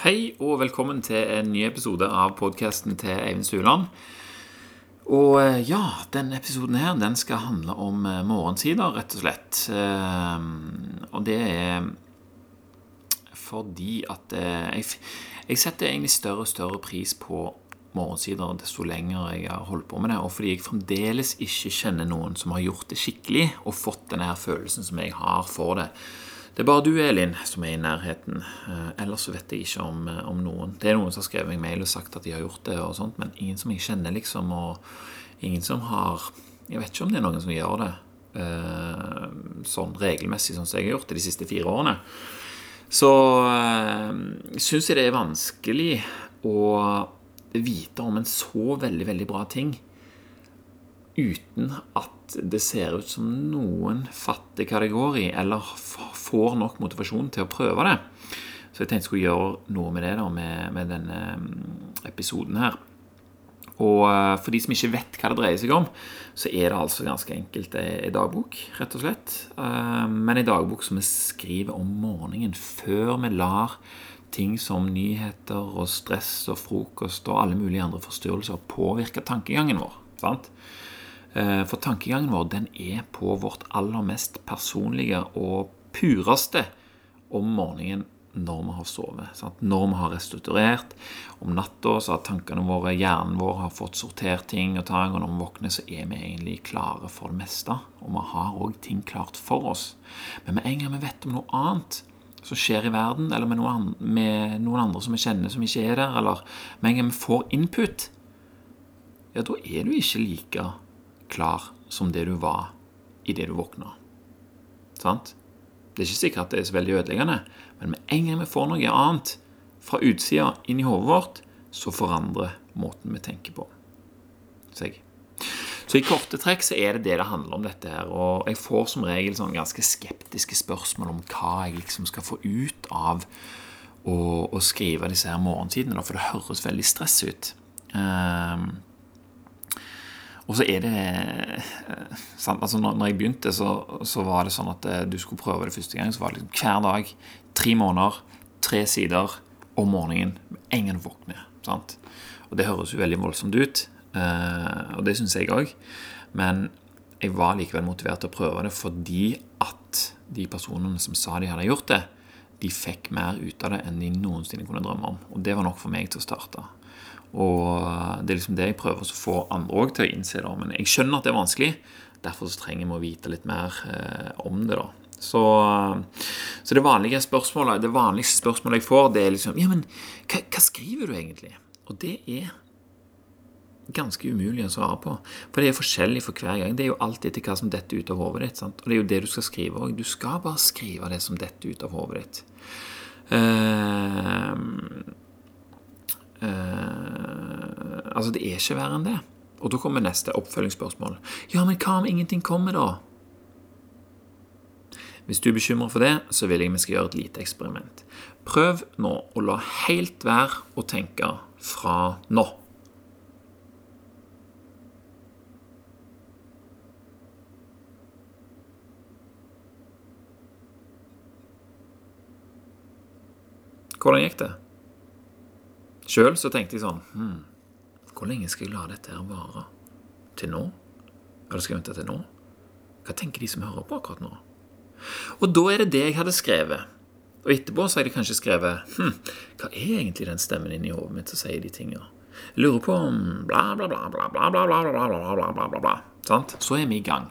Hei og velkommen til en ny episode av podkasten til Eivind Stuland. Og eh, ja, denne episoden her, den skal handle om eh, morgensider, rett og slett. Eh, og det er fordi at jeg, jeg setter egentlig større og større pris på morgensider desto lenger jeg har holdt på med det, og fordi jeg fremdeles ikke kjenner noen som har gjort det skikkelig og fått denne følelsen som jeg har for det. Det er bare du, Elin, som er i nærheten. Eh, ellers vet jeg ikke om, eh, om, noen. Det er noen som har skrevet meg mail og sagt at de har gjort det, og sånt, men ingen som jeg kjenner, liksom. Og ingen som har Jeg vet ikke om det er noen som gjør det eh, sånn regelmessig, sånn som jeg har gjort det de siste fire årene. Så syns jeg det er vanskelig å vite om en så veldig, veldig bra ting uten at det ser ut som noen fatter hva det går i, eller får nok motivasjon til å prøve det. Så jeg tenkte jeg skulle gjøre noe med det da, med, med denne mm, episoden her. Og eh, for de som ikke vet hva det dreier seg om, så er det altså ganske enkelt ei dagbok, rett og slett. Eh, men ei dagbok som vi skriver om morgenen før vi lar ting som nyheter og stress og frokost og alle mulige andre forstyrrelser påvirke tankegangen vår. sant? Eh, for tankegangen vår den er på vårt aller mest personlige og pureste om morgenen når vi har sovet. Sant? Når vi har restituert. Om natta så har tankene våre, hjernen vår har fått sortert ting og tang, og når vi våkner, så er vi egentlig klare for det meste. Og vi har òg ting klart for oss. Men med en gang vi vet om noe annet som skjer i verden, eller med noen, med noen andre som vi kjenner som ikke er der, eller med en gang vi får input, ja, da er du ikke like klar som det du var idet du våkna. Sant? Det er ikke sikkert at det er så veldig ødeleggende, men med en gang vi får noe annet fra utsida inn i hodet vårt, så forandrer måten vi tenker på seg. Så i korte trekk så er det det det handler om, dette her. Og jeg får som regel sånn ganske skeptiske spørsmål om hva jeg liksom skal få ut av å, å skrive disse her morgentidene, for det høres veldig stress ut. Um, og så er det sant? altså når, jeg begynte, så, så, var det sånn at eh, du skulle prøve det første gang. Så var det liksom hver dag, tre måneder, tre sider om morgenen med en gang du våkner. Sant? Og det høres jo veldig voldsomt ut, eh, og det syns jeg òg. Men jeg var likevel motivert til å prøve det fordi at de personene som sa de hadde gjort det, de fikk mer ut av det enn de noensinne kunne drømme om. Og det var nok for meg til å starte. Og det er liksom det jeg prøver å få andre òg til å innse. da, Men jeg skjønner at det er vanskelig. Derfor så trenger vi å vite litt mer eh, om det. da. Så, så, det vanlige spørsmålet, det vanligste spørsmålet jeg får, det er liksom Ja, men hva, hva skriver du egentlig? Og det er ganske umulig å svare på. For det er forskjellig for hver gang. Det er jo alltid til hva som detter ut av hodet ditt. Sant? Og det er jo det du skal skrive òg. Du skal bare skrive det som detter ut av hodet ditt. Uh, uh, altså, det er ikke verre enn det. Og da kommer neste oppfølgingsspørsmål. Ja, men hva om ingenting kommer, da? Hvis du er bekymret for det, så vil jeg vi skal gjøre et lite eksperiment. Prøv nå å la helt være å tenke fra nå. Hvordan gikk det? Sjøl så tenkte jeg sånn hmm, Hvor lenge skal jeg la dette her vare? Til nå? Eller skal jeg vente til nå? Hva tenker de som hører på akkurat nå? Og da er det det jeg hadde skrevet. Og etterpå så har jeg kanskje skrevet hm, Hva er egentlig den stemmen inni hodet mitt som sier de tinga? Jeg lurer på om bla, bla, bla, bla, bla, bla, bla, bla, bla, bla, bla, bla, bla. Sant? Så er vi i gang.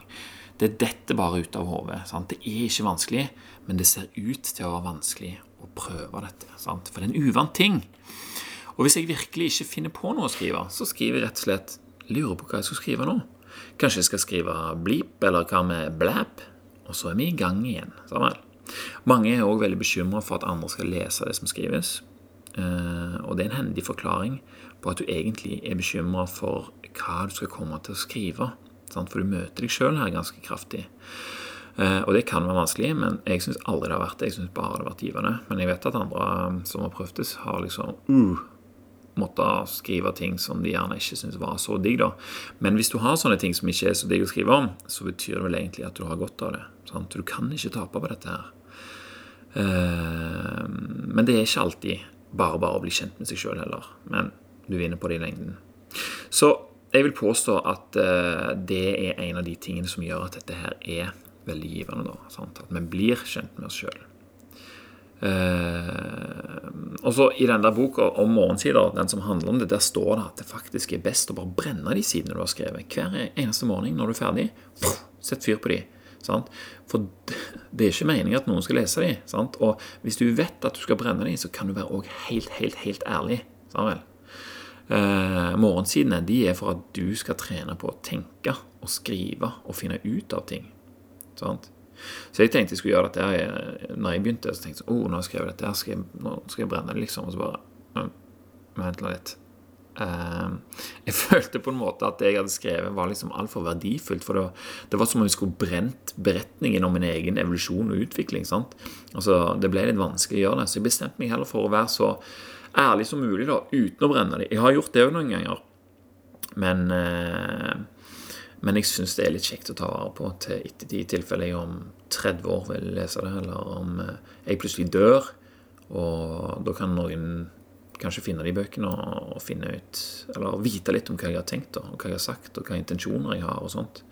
Det detter bare ut av hodet. Det er ikke vanskelig, men det ser ut til å være vanskelig å prøve dette. Sant? For det er en uvant ting. Og hvis jeg virkelig ikke finner på noe å skrive, så skriver jeg rett og slett lurer på hva jeg skal skrive nå. Kanskje jeg skal skrive bleep, eller hva med blæp? Og så er vi i gang igjen. Sammen. Mange er òg veldig bekymra for at andre skal lese det som skrives. Eh, og det er en hendig forklaring på at du egentlig er bekymra for hva du skal komme til å skrive. For du møter deg sjøl her ganske kraftig. Eh, og det kan være vanskelig, men jeg syns aldri det har vært det. Jeg syns bare det har vært givende. Men jeg vet at andre um, som har prøvd det, har liksom uh, måttet skrive ting som de gjerne ikke syntes var så digg. da. Men hvis du har sånne ting som ikke er så digg å skrive om, så betyr det vel egentlig at du har godt av det. Sant? Du kan ikke tape på dette her. Uh, men det er ikke alltid bare bare å bli kjent med seg sjøl heller. Men du vinner på det i lengden. Så jeg vil påstå at uh, det er en av de tingene som gjør at dette her er veldig givende. da, sant? At vi blir kjent med oss sjøl. Uh, og så I den der boka om morgensider, den som handler om det, der står det at det faktisk er best å bare brenne de sidene du har skrevet. Hver eneste morgen når du er ferdig, sett fyr på de. Sant? For det er ikke meningen at noen skal lese de. Sant? Og hvis du vet at du skal brenne de, så kan du være også helt, helt, helt ærlig. Samuel. Eh, morgensidene de er for at du skal trene på å tenke og skrive og finne ut av ting. Sant? Så jeg tenkte jeg skulle gjøre dette her Når jeg begynte, så tenkte jeg oh, nå har jeg skrevet dette, skal jeg, nå skal jeg brenne det, liksom. Og så bare Vent litt. Uh, jeg følte på en måte at det jeg hadde skrevet, var liksom altfor verdifullt. For det var, det var, som om jeg skulle brent beretningen om min egen evolusjon og utvikling. sant? Altså, Det ble litt vanskelig å gjøre det, så jeg bestemte meg heller for å være så ærlig som mulig da, uten å brenne det. Jeg har gjort det òg noen ganger, men uh, men jeg syns det er litt kjekt å ta vare på til ettertid, de tilfelle jeg om 30 år vil lese det, eller om eh, jeg plutselig dør. Og da kan noen kanskje finne de bøkene og finne ut Eller vite litt om hva jeg har tenkt, og hva jeg har sagt, og hva intensjoner jeg har. og sånt.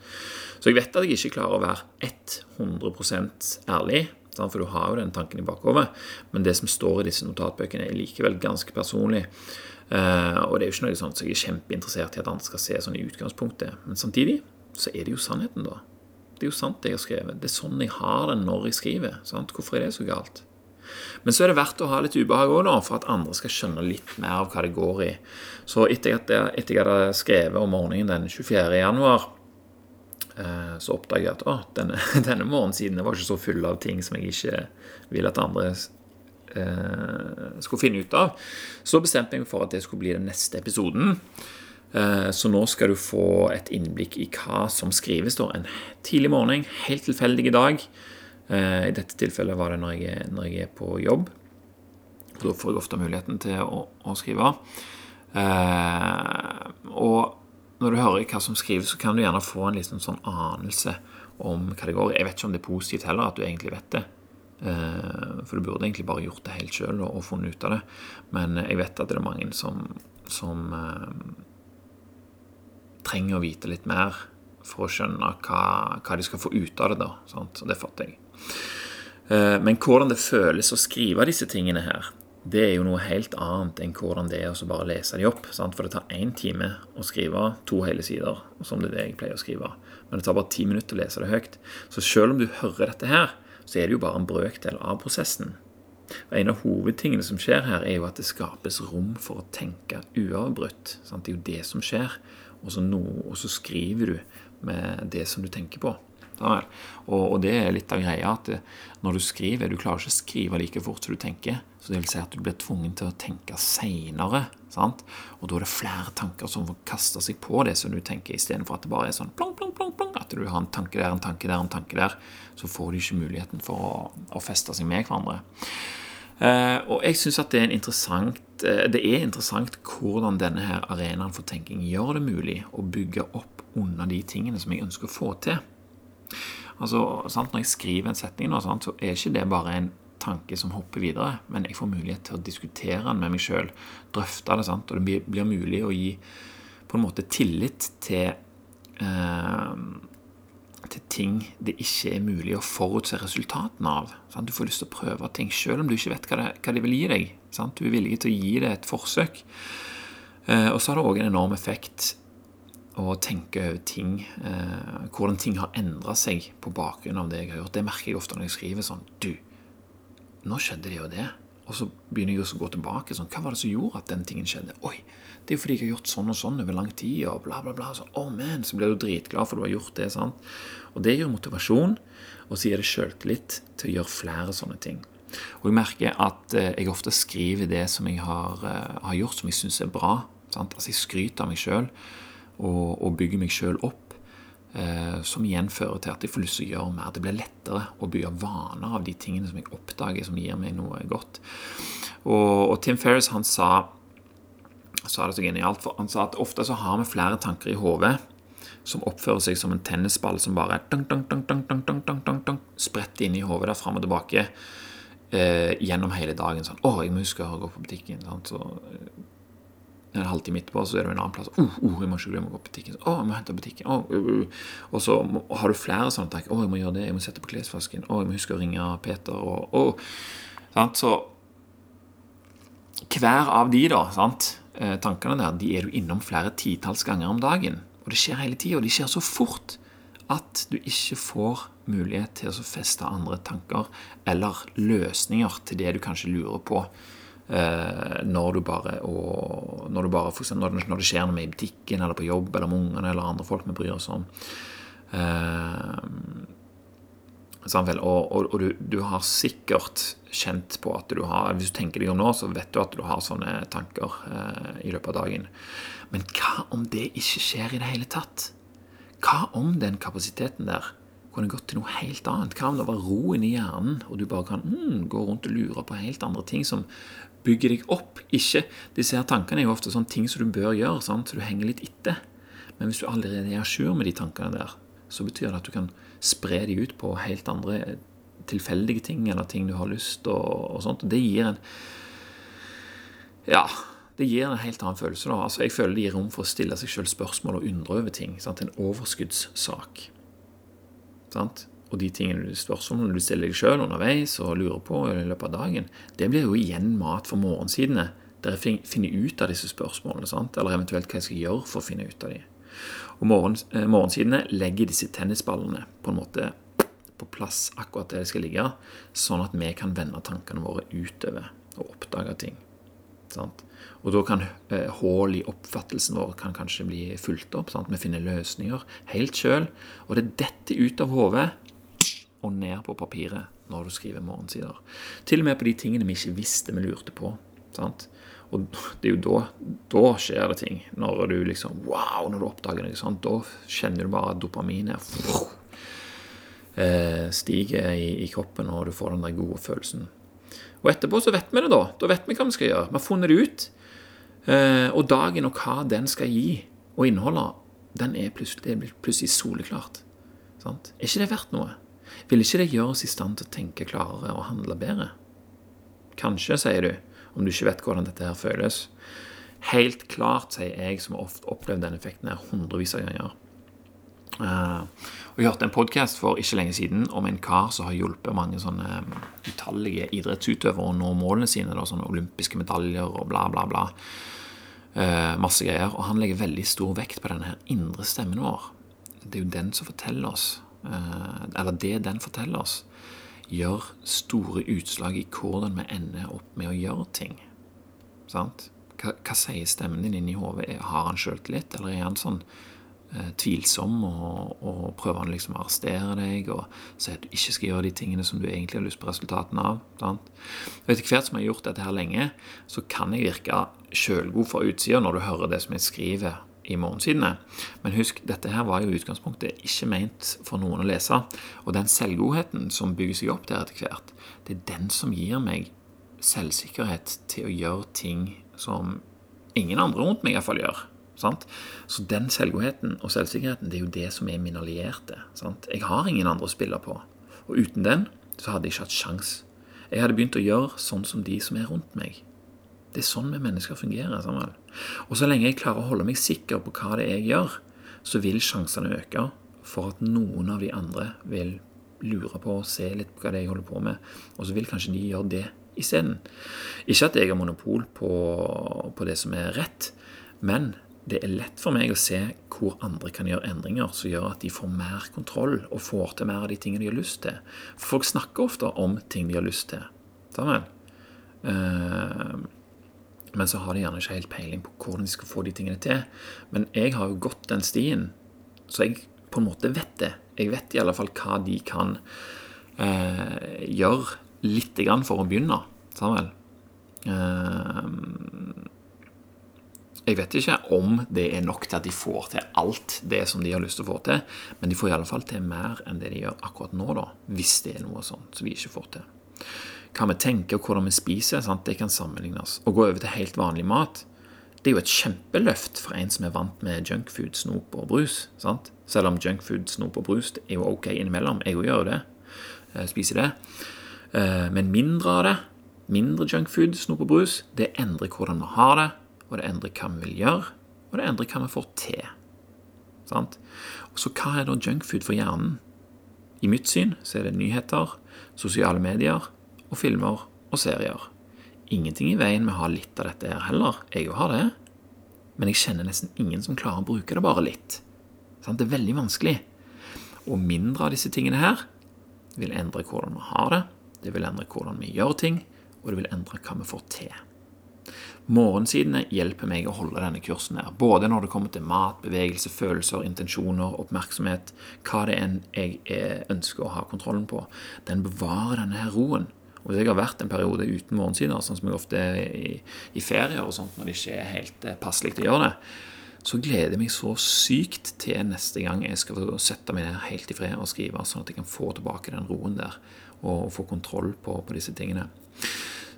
Så jeg vet at jeg ikke klarer å være 100% ærlig, for du har jo den tanken i bakhodet. Men det som står i disse notatbøkene, er likevel ganske personlig. Uh, og det er jo ikke noe sånt så jeg er kjempeinteressert i at andre skal se sånn i utgangspunktet. Men samtidig så er det jo sannheten, da. Det er jo sant, det jeg har skrevet. Det er sånn jeg har det når jeg skriver. Sant? Hvorfor er det så galt? Men så er det verdt å ha litt ubehag òg, for at andre skal skjønne litt mer av hva det går i. Så etter at jeg, etter jeg hadde skrevet om morgenen den 24. januar, uh, så oppdaget jeg at å, denne, denne morgensiden var ikke så full av ting som jeg ikke vil at andre eh, skulle finne ut av. Så bestemte jeg meg for at det skulle bli den neste episoden. Eh, så nå skal du få et innblikk i hva som skrives da, en tidlig morgen, helt tilfeldig i dag. Eh, I dette tilfellet var det når jeg, når jeg, er på jobb. For da får jeg ofte muligheten til å, å skrive. Eh, og når du hører hva som skrives, så kan du gjerne få en liten sånn anelse om hva det går. Jeg vet ikke om det er positivt heller, at du egentlig vet det. Eh, for du burde egentlig bare gjort det helt sjøl og, funnet ut av det. Men jeg vet at det er mange som, som eh, trenger å vite litt mer for å skjønne hva, hva de skal få ut av det. da, sant? Det fatter jeg. Eh, men hvordan det føles å skrive disse tingene her, det er jo noe helt annet enn hvordan det er å bare lese de opp. Sant? For det tar én time å skrive to hele sider, som det er det jeg pleier å skrive. Men det tar bare ti minutter å lese det høyt. Så selv om du hører dette her, så er det jo bare en brøkdel av prosessen. Og En av hovedtingene som skjer her, er jo at det skapes rom for å tenke uavbrutt. Sant? Det er jo det som skjer. Og så, no, og så skriver du med det som du tenker på. Og, og, det er litt av greia at når du skriver Du klarer ikke å skrive like fort som du tenker. Så det vil si at du blir tvungen til å tenke seinere. Og da er det flere tanker som får kaste seg på det som du tenker, istedenfor at det bare er sånn plong, plong, plong, plong, at du har en tanke der, en tanke der, en tanke der. Så får du ikke muligheten for å, å feste seg med hverandre. Uh, og jeg syns at det er, interessant, uh, det er interessant hvordan denne her arenaen for tenking gjør det mulig å bygge opp under de tingene som jeg ønsker å få til. Altså, sant, Når jeg skriver en setning, nå, sant, så er ikke det bare en tanke som hopper videre, men jeg får mulighet til å diskutere den med meg sjøl, drøfte det, sant, og det blir mulig å gi på en måte tillit til eh, til ting det ikke er mulig å forutse resultatene av. Sant? Du får lyst til å prøve ting selv om du ikke vet hva det, hva de vil gi deg. Sant? Du er villig til å gi det et forsøk. Eh, og så har det òg en enorm effekt å tenke over ting, eh, hvordan ting har endra seg på bakgrunn av det jeg har gjort. Det merker jeg ofte når jeg skriver sånn Du, nå skjedde det jo det. Og så begynner jeg også å gå tilbake. sånn, Hva var det som gjorde at den tingen skjedde? Oi, det er jo fordi jeg har gjort sånn og sånn over lang tid. og bla bla bla. Så, oh man, så blir du dritglad for du har gjort det. sant? Og det gir motivasjon, og så gir det sjøltillit til å gjøre flere sånne ting. Og jeg merker at eh, jeg ofte skriver det som jeg har, uh, har gjort, som jeg syns er bra. sant? Altså Jeg skryter av meg sjøl og, og bygger meg sjøl opp. Eh, som igjen fører til at jeg får lyst til å gjøre mer. Det blir lettere å bygge vaner av de tingene som jeg oppdager som gir meg noe godt. Og, og Tim Ferris han sa, sa det så genialt, for han sa at ofte så har vi flere tanker i hodet som oppfører seg som en tennisball som bare dunk, dunk, dunk, dunk, dunk, dunk, dunk, dunk, spretter inn i hodet der fram og tilbake eh, gjennom hele dagen. Sånn 'Å, jeg må huske å gå på butikken.' Sånn, Så en halvtime etterpå så er du en annen plass. Oh, oh, jeg må ikke glemme å gå på butikken. Oh, jeg må hente butikken. Oh, uh, uh. Og så har du flere sånne tanker. Oh, jeg må gjøre det, jeg må sette på klesvasken. Oh, jeg må huske å ringe Peter. Og, oh. Så hver av de da, sant? Eh, tankene der, de er du innom flere titalls ganger om dagen. Og det skjer hele tida, de skjer så fort at du ikke får mulighet til å feste andre tanker eller løsninger til det du kanskje lurer på når du bare, og, når, du bare eksempel, når, det skjer noe i butikken eller på jobb eller med ungene eller andre folk vi bryr oss om. Eh, og, og, og du, du, har sikkert kjent på at du har Hvis du tenker deg om nå, så vet du at du har sånne tanker eh, i løpet av dagen. Men hva om det ikke skjer i det hele tatt? Hva om den kapasiteten der kunne gått til noe helt annet? Hva om det var roen i hjernen, og du bare kan mm, gå rundt og lure på helt andre ting som bygger deg opp? Ikke Disse her tankene er jo ofte sånne ting som du bør gjøre, sant? så du henger litt etter. Men hvis du allerede er à med de tankene der, så betyr det at du kan spre de ut på helt andre tilfeldige ting, eller ting du har lyst og, og sånt. Det gir en Ja, det gir en helt annen følelse. da. Altså, Jeg føler det gir rom for å stille seg selv spørsmål og undre over ting. Sant? En overskuddssak. Sant? Og de tingene du spørsmålene du stiller deg sjøl underveis og lurer på i løpet av dagen, det blir jo igjen mat for morgensidene, der jeg finner ut av disse spørsmålene. Sant? Eller eventuelt hva jeg skal gjøre for å finne ut av dem. Og eh, morgensidene legger disse tennisballene på en måte på plass akkurat der de skal ligge, sånn at vi kan vende tankene våre utover og oppdage ting. Sant? Og da kan eh, hull i oppfattelsen vår kan kanskje bli fulgt opp. Sant? Vi finner løsninger helt sjøl. Og det detter ut av hodet og ned på papiret når du skriver morgensider. Til og med på de tingene vi ikke visste vi lurte på. Sant? Og det er jo da, da skjer det ting. Når du liksom Wow! Når du oppdager det. sånt, Da kjenner du bare dopaminet eh, stiger i, i kroppen, og du får den der gode følelsen. Og etterpå så vet vi det, da. Da vet vi hva vi skal gjøre. Vi har funnet det ut. Eh, og dagen og hva den skal gi og inneholde, den er plutselig, plutselig soleklart. Sant? Er ikke det verdt noe? Vil ikke det gjøre oss i stand til å tenke klarere og handle bedre? Kanskje, sier du, om du ikke vet hvordan dette her føles. Helt klart, sier jeg, som har ofte opplevd den effekten her hundrevis av ganger. Uh, og Jeg hørte en podkast for ikke lenge siden om en kar som har hjulpet mange sånne um, utallige idrettsutøvere å nå målene sine. Da, sånne olympiske medaljer og bla, bla, bla. Eh, masse greier. Og han legger veldig stor vekt på denne her indre stemmen vår. Det er jo den som forteller oss, eh, eller det den forteller oss, gjør store utslag i hvordan vi ender opp med å gjøre ting. Sant? Hva, hva sier stemmen din inni hodet? Har han sjøltillit, eller er han sånn eh, tvilsom, og, og, prøver han liksom å arrestere deg og si at du ikke skal gjøre de tingene som du egentlig har lyst på resultatene av. Sant? Og Etter hvert som jeg har gjort dette her lenge, så kan jeg virke sjølgod fra utsida når du hører det som jeg skriver i morgensidene. Men husk, dette her var jo utgangspunktet ikke ment for noen å lese. Og den selvgodheten som bygger seg opp der etter hvert, det er den som gir meg selvsikkerhet til å gjøre ting som ingen andre rundt meg iallfall gjør. Sant? Så den selvgodheten og selvsikkerheten det er jo det som er min allierte. Sant? Jeg har ingen andre å spille på. Og uten den så hadde jeg ikke hatt sjans. Jeg hadde begynt å gjøre sånn som de som er rundt meg. Det er sånn vi mennesker fungerer. Samuel. Og så lenge jeg klarer å holde meg sikker på hva det er jeg gjør, så vil sjansene øke for at noen av de andre vil lure på og se litt på hva det er jeg holder på med. Og så vil kanskje de gjøre det isteden. Ikke at jeg har monopol på, på det som er rett, men det er lett for meg å se hvor andre kan gjøre endringer som gjør at de får mer kontroll og får til mer av de tingene de har lyst til. For folk snakker ofte om ting de har lyst til. Sammen. Eh, men så har de gjerne ikke helt peiling på hvordan de skal få de tingene til. Men jeg har jo gått den stien, så jeg på en måte vet det. Jeg vet i alle fall hva de kan eh, gjøre lite grann for å begynne. Sammen. Eh, jeg vet ikke om det er nok til at de får til alt det som de har lyst til å få til, men de får i alle fall til mer enn det de gjør akkurat nå, da, hvis det er noe sånt som vi ikke får til. Hva vi tenker og hvordan vi spiser, sant? det kan sammenlignes. Å gå over til helt vanlig mat det er jo et kjempeløft for en som er vant med junkfood, snop og brus. Sant? Selv om junkfood, snop og brus er jo ok innimellom. Jeg òg gjør det. Jeg spiser det. Eh, men mindre av det, mindre junkfood, snop og brus, det endrer hvordan vi har det, og det endrer hva vi vil gjøre, og det endrer hva vi får til. Sant? Og så hva er da junkfood for hjernen? I mitt syn så er det nyheter, sosiale medier og filmer og serier. Ingenting i veien med å ha litt av dette her heller. Jeg jo har det. Men jeg kjenner nesten ingen som klarer å bruke det bare litt. Sant? Det er veldig vanskelig. Og mindre av disse tingene her vil endre hvordan vi har det, det vil endre hvordan vi gjør ting, og det vil endre hva vi får til. Morgensidene hjelper meg å holde denne kursen her, både når det kommer til mat, bevegelse, følelser, intensjoner, oppmerksomhet, hva det enn jeg ønsker å ha kontrollen på. Den bevarer denne her roen. Og hvis jeg har vært en periode uten morgensider, sånn som jeg ofte er i, i ferier og sånt, når det ikke er helt passelig passelig å gjøre det, så gleder jeg meg så sykt til neste gang jeg skal sette meg ned helt i fred og skrive, sånn at jeg kan få tilbake den roen der og få kontroll på, på disse tingene.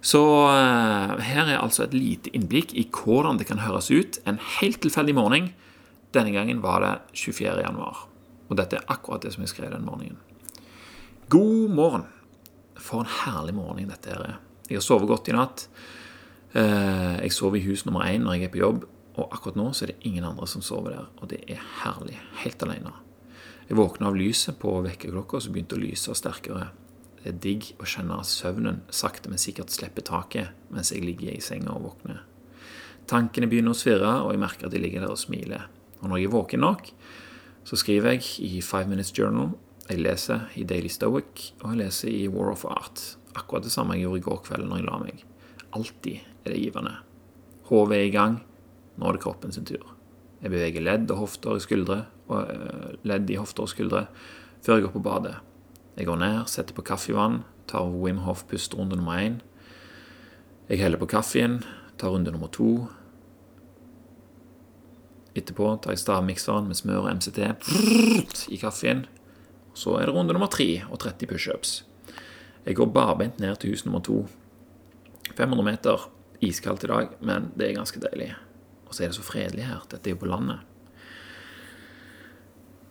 Så uh, her er altså et lite innblikk i hvordan det kan høres ut en helt tilfeldig morgen. Denne gangen var det 24. januar. Og dette er akkurat det som jeg skrev den morgenen. God morgen. For en herlig morgen dette er. Jeg har sovet godt i natt. Uh, jeg sover i hus nummer én når jeg er på jobb. Og akkurat nå så er det ingen andre som sover der, og det er herlig. Helt alene. Jeg våkna av lyset på vekkerklokka, som begynte å lyse sterkere. Det er digg å kjenne at søvnen sakte, men sikkert slipper taket mens jeg ligger i senga og våkner. Tankene begynner å svirre, og jeg merker at de ligger der og smiler. Og når jeg er våken nok, så skriver jeg i Five Minutes Journal, jeg leser i Daily Stoic, og jeg leser i War of Art. Akkurat det samme jeg gjorde i går kveld når jeg la meg. Alltid er det givende. Hodet er i gang, nå er det kroppen sin tur. Jeg beveger ledd og hofter i skuldre, og eh, ledd i hofter og skuldre før jeg går på badet. Jeg går ned, setter på kaffevann, tar Wim Hof pusterunde nummer én. Jeg heller på kaffen, tar runde nummer to. Etterpå tar jeg stavmikseren med smør og MCT i kaffen. Så er det runde nummer tre og 30 pushups. Jeg går barbeint ned til hus nummer to. 500 meter, iskaldt i dag, men det er ganske deilig. Og så er det så fredelig her. Dette er jo på landet.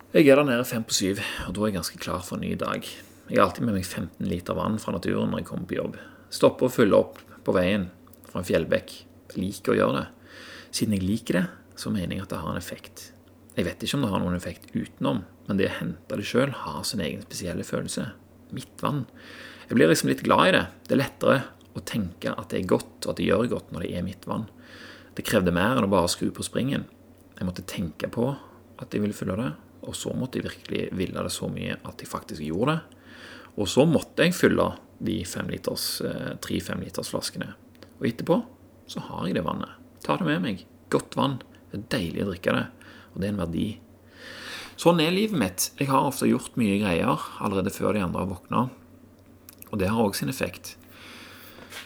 Jeg er der nede fem på syv, og da er jeg ganske klar for en ny dag. Jeg har alltid med meg 15 liter vann fra naturen når jeg kommer på jobb. Stopper og fyller opp på veien fra en fjellbekk. Liker å gjøre det. Siden jeg liker det, så mener jeg at det har en effekt. Jeg vet ikke om det har noen effekt utenom, men det å hente det sjøl har sin egen spesielle følelse. Mitt vann. Jeg blir liksom litt glad i det. Det er lettere å tenke at det er godt, og at det gjør godt når det er mitt vann. Det krevde mer enn å bare skru på springen. Jeg måtte tenke på at jeg ville følge det, og så måtte jeg virkelig ville det så mye at jeg faktisk gjorde det. Og så måtte jeg fylle de femliters, eh, tre femlitersflaskene. Og etterpå så har jeg det vannet. Ta det med meg. Godt vann. Det er deilig å drikke det, og det er en verdi. Sånn er livet mitt. Jeg har ofte gjort mye greier allerede før de andre har våkna, og det har òg sin effekt.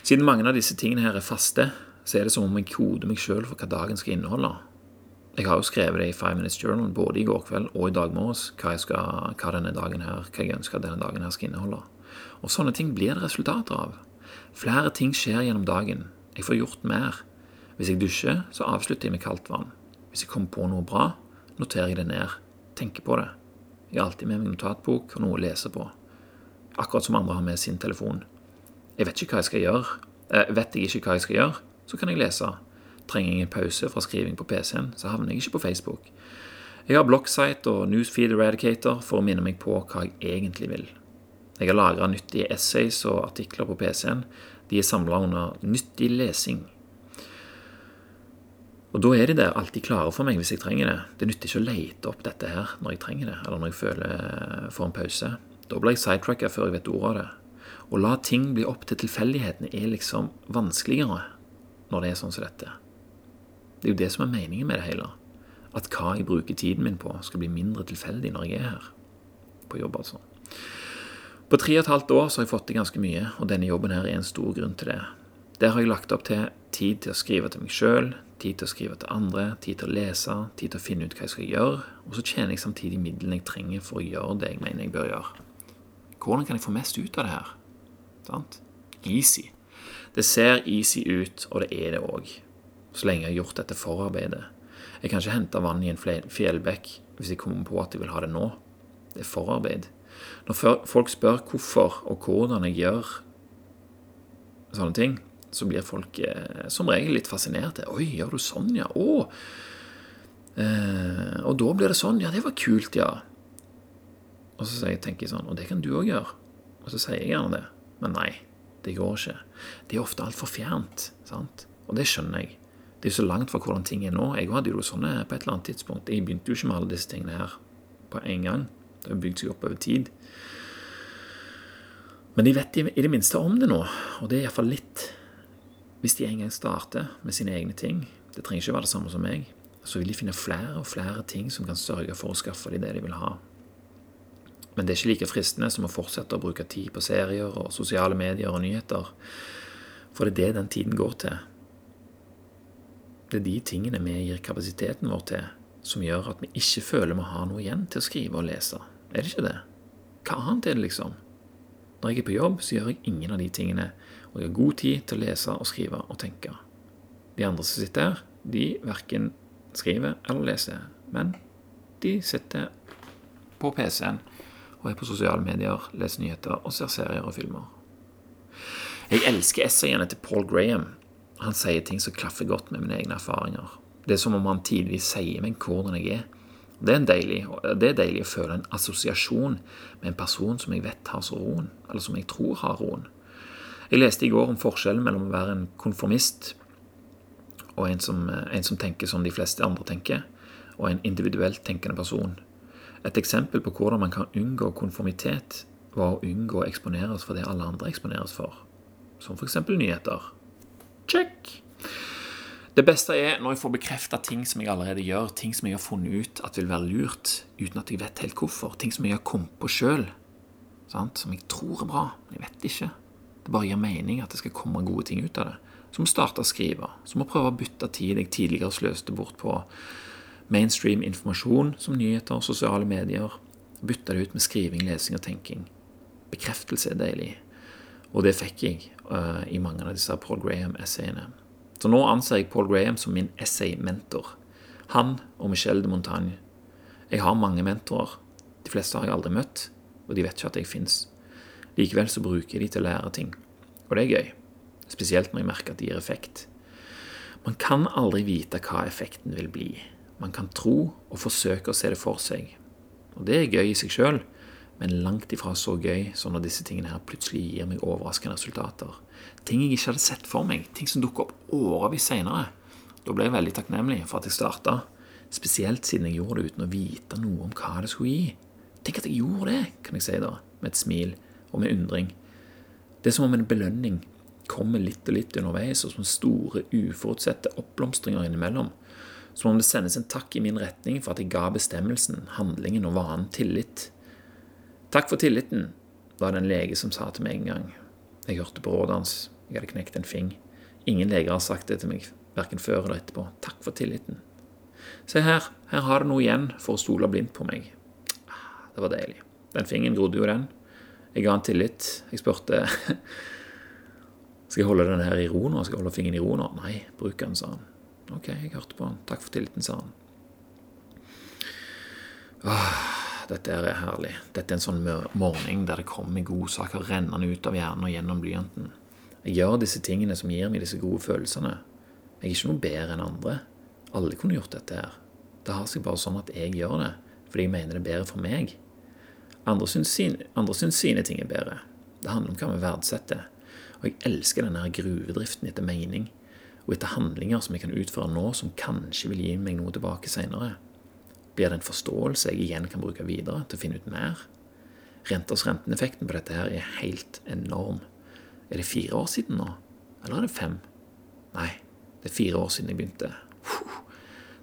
Siden mange av disse tingene her er faste, så er det som om jeg koder meg sjøl for hva dagen skal inneholde. Jeg har jo skrevet det i Five Minutes Journal både i går kveld og i dag morges hva, hva, denne dagen her, hva jeg ønsker at denne dagen her skal inneholde. Og sånne ting blir det resultater av. Flere ting skjer gjennom dagen. Jeg får gjort mer. Hvis jeg dusjer, så avslutter jeg med kaldt vann. Hvis jeg kommer på noe bra, noterer jeg det ned. Tenker på det. Jeg har alltid med meg notatbok og noe å lese på. Akkurat som andre har med sin telefon. Jeg vet ikke hva jeg skal gjøre. Eh, vet jeg ikke hva jeg skal gjøre, så kan jeg lese. Trenger jeg en pause fra skriving på PC-en, så havner jeg ikke på Facebook. Jeg har Blocksite og Newsfeed Eradicator for å minne meg på hva jeg egentlig vil. Jeg har lagra nyttige essays og artikler på PC-en. De er samla under nyttig lesing. Og da er de der alltid klare for meg hvis jeg trenger det. Det nytter ikke å lete opp dette her når jeg trenger det, eller når jeg føler får en pause. Da blir jeg sidetracka før jeg vet ordet av det. Å la ting bli opp til tilfeldighetene er liksom vanskeligere når det er sånn som dette. Det er jo det som er meningen med det hele. At hva jeg bruker tiden min på, skal bli mindre tilfeldig når jeg er her. På jobb, altså. På tre og et halvt år så har jeg fått til ganske mye, og denne jobben her er en stor grunn til det. Der har jeg lagt opp til tid til å skrive til meg sjøl, tid til å skrive til andre, tid til å lese, tid til å finne ut hva jeg skal gjøre, og så tjener jeg samtidig midlene jeg trenger for å gjøre det jeg mener jeg bør gjøre. Hvordan kan jeg få mest ut av det her? Sant? Easy. Det ser easy ut, og det er det òg, så lenge jeg har gjort dette forarbeidet. Jeg kan ikke hente vann i en fjellbekk hvis jeg kommer på at jeg vil ha det nå. Det er forarbeid. Når folk spør hvorfor og hvordan jeg gjør sånne ting, så blir folk eh, som regel litt fascinerte. 'Oi, gjør du sånn, ja?' 'Å.' Eh, og da blir det sånn. 'Ja, det var kult, ja.' Og så tenker jeg sånn 'Og det kan du òg gjøre.' Og så sier jeg gjerne det. Men nei, det går ikke. Det er ofte altfor fjernt. sant? Og det skjønner jeg. Det er så langt fra hvordan ting er nå. Jeg hadde jo sånne på et eller annet tidspunkt. Jeg begynte jo ikke med alle disse tingene her på en gang. Det har bygd seg opp over tid. Men de vet i det minste om det nå, og det er iallfall litt. Hvis de en gang starter med sine egne ting, det trenger ikke være det samme som meg, så vil de finne flere og flere ting som kan sørge for å skaffe dem det de vil ha. Men det er ikke like fristende som å fortsette å bruke tid på serier og sosiale medier og nyheter, for det er det den tiden går til. Det er de tingene vi gir kapasiteten vår til, som gjør at vi ikke føler vi har noe igjen til å skrive og lese. Er det ikke det? Hva annet er det, liksom? Når jeg er på jobb, så gjør jeg ingen av de tingene, og jeg har god tid til å lese og skrive og tenke. De andre som sitter her, de verken skriver eller leser, men de sitter på PC-en og er på sosiale medier, leser nyheter og ser serier og filmer. Jeg elsker essayene til Paul Graham. Han sier ting som klaffer godt med mine egne erfaringer. Det er som om han tidvis sier meg hvordan jeg er. Det er, deilig, det er deilig å føle en assosiasjon med en person som jeg vet har så roen, eller som jeg tror har roen. Jeg leste i går om forskjellen mellom å være en konformist og en som, en som tenker som de fleste andre tenker, og en individuelt tenkende person. Et eksempel på hvordan man kan unngå konformitet, var å unngå å eksponeres for det alle andre eksponeres for, som f.eks. nyheter. Check! Det beste er når jeg får bekrefta ting som jeg allerede gjør, ting som jeg har funnet ut at vil være lurt, uten at jeg vet helt hvorfor, ting som jeg har kommet på sjøl, som jeg tror er bra, men jeg vet ikke. Det bare gir mening at det skal komme gode ting ut av det. Som å starte å skrive, som å prøve å bytte tid jeg tidligere sløste bort på mainstream informasjon som nyheter sosiale medier. Bytte det ut med skriving, lesing og tenking. Bekreftelse er deilig. Og det fikk jeg uh, i mange av disse Paul Graham-essayene. Så nå anser jeg Paul Graham som min essay-mentor. Han og Michel de Montagne. Jeg har mange mentorer. De fleste har jeg aldri møtt, og de vet ikke at jeg fins. Likevel så bruker jeg de til å lære ting. Og det er gøy. Spesielt når jeg merker at de gir effekt. Man kan aldri vite hva effekten vil bli. Man kan tro og forsøke å se det for seg. Og det er gøy i seg sjøl, men langt ifra så gøy som når disse tingene her plutselig gir meg overraskende resultater. Ting jeg ikke hadde sett for meg, ting som dukker opp årevis seinere. Da ble jeg veldig takknemlig for at jeg starta, spesielt siden jeg gjorde det uten å vite noe om hva det skulle gi. Tenk at jeg gjorde det, kan jeg si da, med et smil og med undring. Det er som om en belønning kommer litt og litt underveis, og som store, uforutsette oppblomstringer innimellom. Som om det sendes en takk i min retning for at jeg ga bestemmelsen, handlingen og vanen tillit. Takk for tilliten, var det en lege som sa til meg en gang. Jeg hørte på rådet hans. Jeg hadde knekt en fing. Ingen leger har sagt det til meg, verken før eller etterpå. Takk for tilliten. Se her, her har du noe igjen for å stole blindt på meg. Det var deilig. Den fingeren grodde jo, den. Jeg ga han tillit. Jeg spurte skal jeg holde den her i ro nå. Skal jeg holde fingeren i ro nå? Nei, bruk den, sa han. Ok, jeg hørte på han. Takk for tilliten, sa han. Åh, dette er herlig. Dette er en sånn morgen der det kommer godsaker rennende ut av hjernen og gjennom blyanten. Jeg gjør disse tingene som gir meg disse gode følelsene. Jeg er ikke noe bedre enn andre. Alle kunne gjort dette her. Det har seg bare sånn at jeg gjør det fordi jeg mener det er bedre for meg. Andre syns sine, andre syns sine ting er bedre. Det handler om hva vi verdsetter. Og jeg elsker denne gruvedriften etter mening og etter handlinger som jeg kan utføre nå, som kanskje vil gi meg noe tilbake seinere? Blir det en forståelse jeg igjen kan bruke videre til å finne ut mer? Renters renteneffekten på dette her er helt enorm. Er det fire år siden nå? Eller er det fem? Nei, det er fire år siden jeg begynte.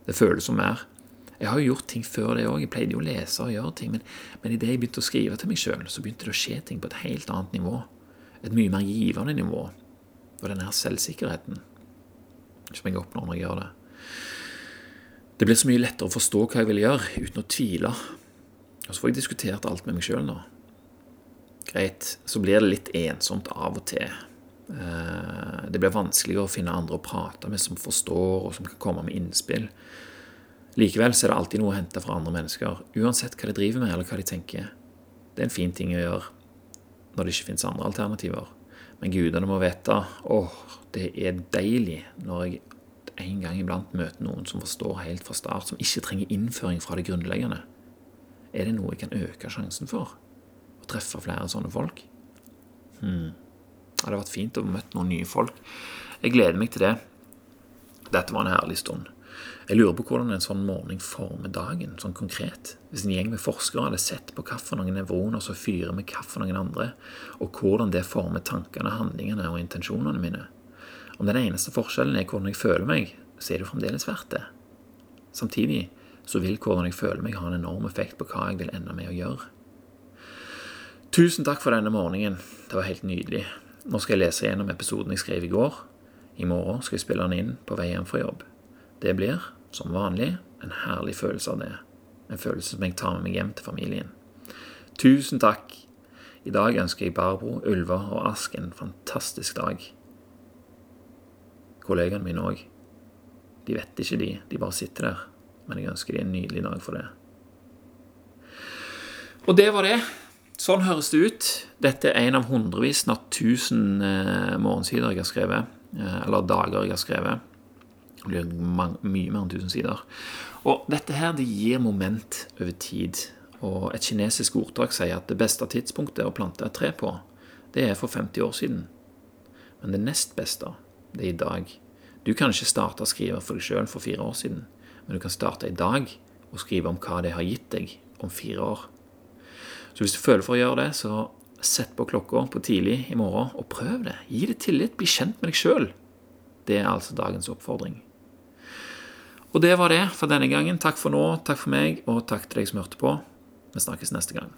Det føles som mer. Jeg har jo gjort ting før det òg. Jeg pleide jo å lese og gjøre ting. Men, men idet jeg begynte å skrive til meg sjøl, så begynte det å skje ting på et helt annet nivå. Et mye mer givende nivå. Og denne selvsikkerheten som jeg oppnår når jeg gjør det. Det blir så mye lettere å forstå hva jeg vil gjøre, uten å tvile. Og så får jeg diskutert alt med meg sjøl nå. Greit, så blir det litt ensomt av og til. Eh, det blir vanskeligere å finne andre å prate med som forstår, og som kan komme med innspill. Likevel så er det alltid noe å hente fra andre mennesker, uansett hva de driver med eller hva de tenker. Det er en fin ting å gjøre når det ikke finnes andre alternativer. Men gudene må vite åh, det er deilig når jeg en gang iblant møter noen som forstår helt fra start, som ikke trenger innføring fra det grunnleggende. Er det noe jeg kan øke sjansen for? Å treffe flere sånne folk? Hmm. Det hadde vært fint å møte noen nye folk. Jeg gleder meg til det. Dette var en herlig stund. Jeg lurer på hvordan en sånn morgen former dagen, sånn konkret. Hvis en gjeng med forskere hadde sett på hvilke nevroner som fyrer med hvilke andre, og hvordan det former tankene, handlingene og intensjonene mine. Om den eneste forskjellen er hvordan jeg føler meg, så er det fremdeles verdt det. Samtidig så vil hvordan jeg føler meg, ha en enorm effekt på hva jeg vil ende med å gjøre. Tusen takk for denne morgenen. Det var helt nydelig. Nå skal jeg lese gjennom episoden jeg skrev i går. I morgen skal jeg spille den inn på vei hjem fra jobb. Det blir, som vanlig, en herlig følelse av det. En følelse som jeg tar med meg hjem til familien. Tusen takk. I dag ønsker jeg Barbro, Ulva og Ask en fantastisk dag. Kollegaene mine òg. De vet ikke, de. De bare sitter der. Men jeg ønsker de en nydelig dag for det. Og det var det. Sånn høres det ut. Dette er en av hundrevis, snart tusen eh, morgensider jeg har skrevet. Eh, eller dager jeg har skrevet. Det blir mye mer enn tusen sider. Og dette her det gir moment over tid. Og et kinesisk ordtak sier at det beste tidspunktet å plante et tre på, det er for 50 år siden. Men det nest beste, det er i dag. Du kan ikke starte å skrive for deg sjøl for fire år siden, men du kan starte i dag og skrive om hva det har gitt deg om fire år. Så hvis du føler for å gjøre det, så sett på klokka på tidlig i morgen og prøv det. Gi det tillit. Bli kjent med deg sjøl. Det er altså dagens oppfordring. Og det var det for denne gangen. Takk for nå, takk for meg, og takk til deg som hørte på. Vi snakkes neste gang.